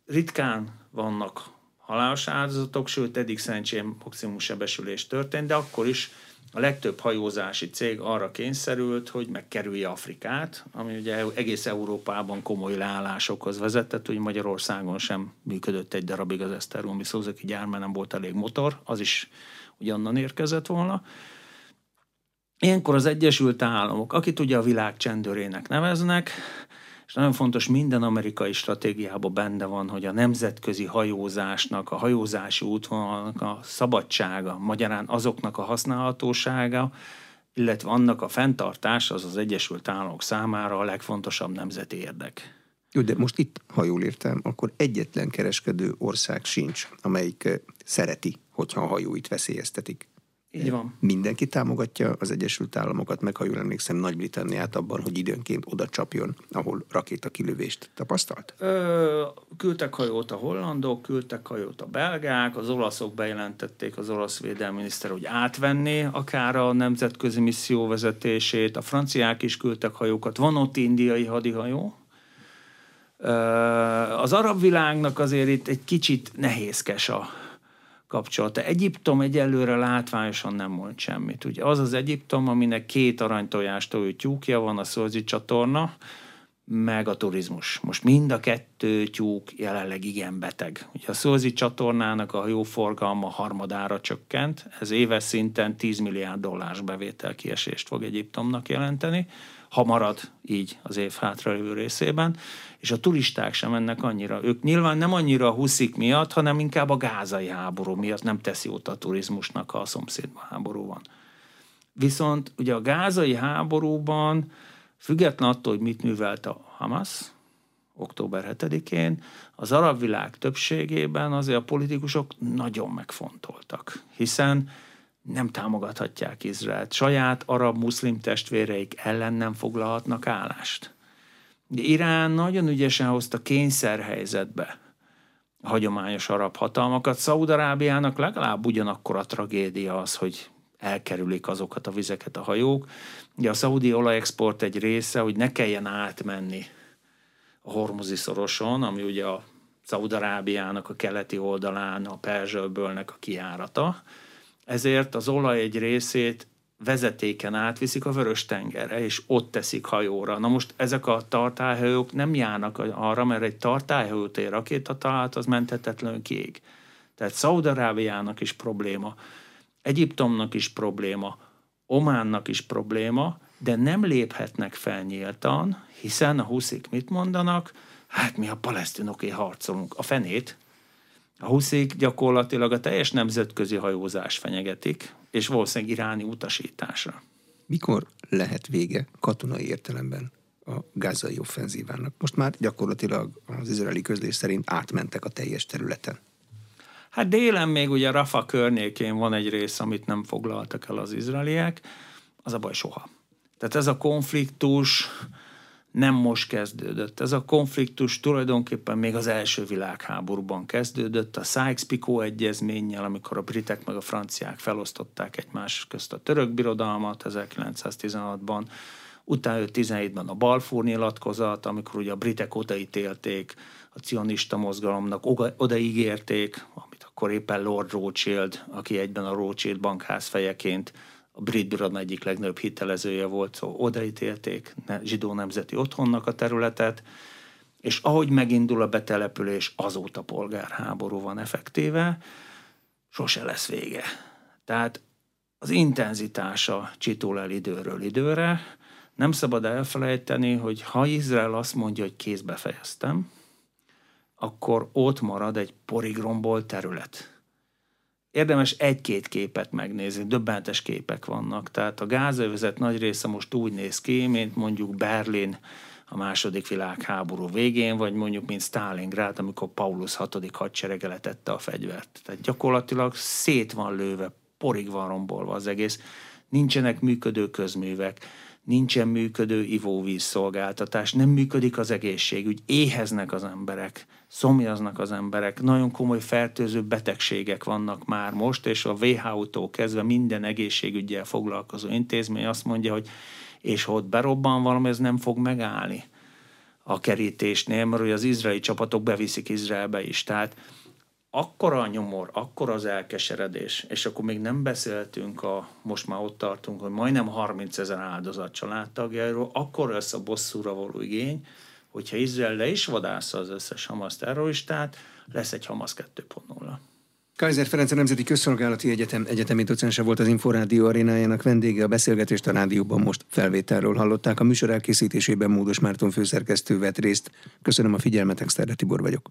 Ritkán vannak halálos áldozatok, sőt eddig szerencsém maximum sebesülés történt, de akkor is a legtöbb hajózási cég arra kényszerült, hogy megkerülje Afrikát, ami ugye egész Európában komoly leállásokhoz vezetett, hogy Magyarországon sem működött egy darabig az Esztergomi Szózaki gyár, mert nem volt elég motor, az is ugyannan érkezett volna. Ilyenkor az Egyesült Államok, akit ugye a világ csendőrének neveznek, és nagyon fontos, minden amerikai stratégiában benne van, hogy a nemzetközi hajózásnak, a hajózási útvonalnak a szabadsága, magyarán azoknak a használhatósága, illetve annak a fenntartás az az Egyesült Államok számára a legfontosabb nemzeti érdek. Jó, de most itt, ha jól értem, akkor egyetlen kereskedő ország sincs, amelyik eh, szereti, hogyha a hajóit veszélyeztetik. Így van. Mindenki támogatja az Egyesült Államokat, meg ha jól emlékszem, Nagy-Britanniát abban, hogy időnként oda csapjon, ahol kilövést tapasztalt? Ö, küldtek hajót a hollandok, küldtek hajót a belgák, az olaszok bejelentették az olasz védelminiszter, hogy átvenné akár a nemzetközi misszió vezetését, a franciák is küldtek hajókat, van ott indiai hadihajó, az arab világnak azért itt egy kicsit nehézkes a, kapcsolata. Egyiptom egyelőre látványosan nem mond semmit. Ugye az az Egyiptom, aminek két aranytojástól tyúkja van, a Szolzi csatorna, meg a turizmus. Most mind a kettő tyúk jelenleg igen beteg. Ugye a Szolzi csatornának a forgalma harmadára csökkent, ez éves szinten 10 milliárd dollárs bevétel kiesést fog Egyiptomnak jelenteni, ha marad így az év hátralévő részében és a turisták sem mennek annyira. Ők nyilván nem annyira a huszik miatt, hanem inkább a gázai háború miatt nem teszi jót a turizmusnak, ha a szomszédban háború van. Viszont ugye a gázai háborúban, független attól, hogy mit művelt a Hamas, október 7-én, az arab világ többségében azért a politikusok nagyon megfontoltak, hiszen nem támogathatják Izraelt. Saját arab-muszlim testvéreik ellen nem foglalhatnak állást. Irán nagyon ügyesen hozta kényszerhelyzetbe hagyományos arab hatalmakat. Szaudarábiának legalább ugyanakkor a tragédia az, hogy elkerülik azokat a vizeket a hajók. Ugye a szaudi olajexport egy része, hogy ne kelljen átmenni a Hormuzi szoroson, ami ugye a Szaudarábiának a keleti oldalán, a Perzsölbölnek a kiárata. Ezért az olaj egy részét vezetéken átviszik a vörös tengerre, és ott teszik hajóra. Na most ezek a tartályhajók nem járnak arra, mert egy tartályhajót ér rakéta talált, az menthetetlenül kiég. Tehát Szaudarábiának is probléma, Egyiptomnak is probléma, Ománnak is probléma, de nem léphetnek fel nyíltan, hiszen a huszik mit mondanak? Hát mi a palesztinoké harcolunk. A fenét. A huszik gyakorlatilag a teljes nemzetközi hajózás fenyegetik, és valószínűleg iráni utasításra. Mikor lehet vége katonai értelemben a gázai offenzívának? Most már gyakorlatilag az izraeli közlés szerint átmentek a teljes területen. Hát délen még ugye Rafa környékén van egy rész, amit nem foglaltak el az izraeliek, az a baj soha. Tehát ez a konfliktus nem most kezdődött. Ez a konfliktus tulajdonképpen még az első világháborúban kezdődött, a Sykes-Picot egyezménnyel, amikor a britek meg a franciák felosztották egymás közt a török birodalmat 1916-ban, utána 17-ben a Balfour nyilatkozat, amikor ugye a britek odaítélték a cionista mozgalomnak, odaígérték, amit akkor éppen Lord Rothschild, aki egyben a Rothschild bankház fejeként a brit birodalom egyik legnagyobb hitelezője volt, szóval odaítélték zsidó nemzeti otthonnak a területet, és ahogy megindul a betelepülés, azóta polgárháború van effektíve, sose lesz vége. Tehát az intenzitása csitul el időről időre. Nem szabad elfelejteni, hogy ha Izrael azt mondja, hogy kézbe fejeztem, akkor ott marad egy porigromból terület érdemes egy-két képet megnézni, döbbentes képek vannak. Tehát a gázövezet nagy része most úgy néz ki, mint mondjuk Berlin a második világháború végén, vagy mondjuk mint Stalingrad, amikor Paulus hatodik hadserege letette a fegyvert. Tehát gyakorlatilag szét van lőve, porig van rombolva az egész. Nincsenek működő közművek, nincsen működő ivóvízszolgáltatás, nem működik az egészségügy, éheznek az emberek, szomjaznak az emberek, nagyon komoly fertőző betegségek vannak már most, és a WHO-tól kezdve minden egészségügyel foglalkozó intézmény azt mondja, hogy és ha ott berobban valami, ez nem fog megállni a kerítésnél, mert az izraeli csapatok beviszik Izraelbe is. Tehát akkora a nyomor, akkora az elkeseredés, és akkor még nem beszéltünk, a, most már ott tartunk, hogy majdnem 30 ezer áldozat családtagjairól, akkor lesz a bosszúra való igény, hogyha Izrael le is vadásza az összes Hamas terroristát, lesz egy Hamas 2.0. Kaiser Ferenc a Nemzeti Közszolgálati Egyetem egyetemi docense volt az Inforádió arénájának vendége. A beszélgetést a rádióban most felvételről hallották. A műsor elkészítésében Módos Márton főszerkesztő vett részt. Köszönöm a figyelmet, Exterde Tibor vagyok.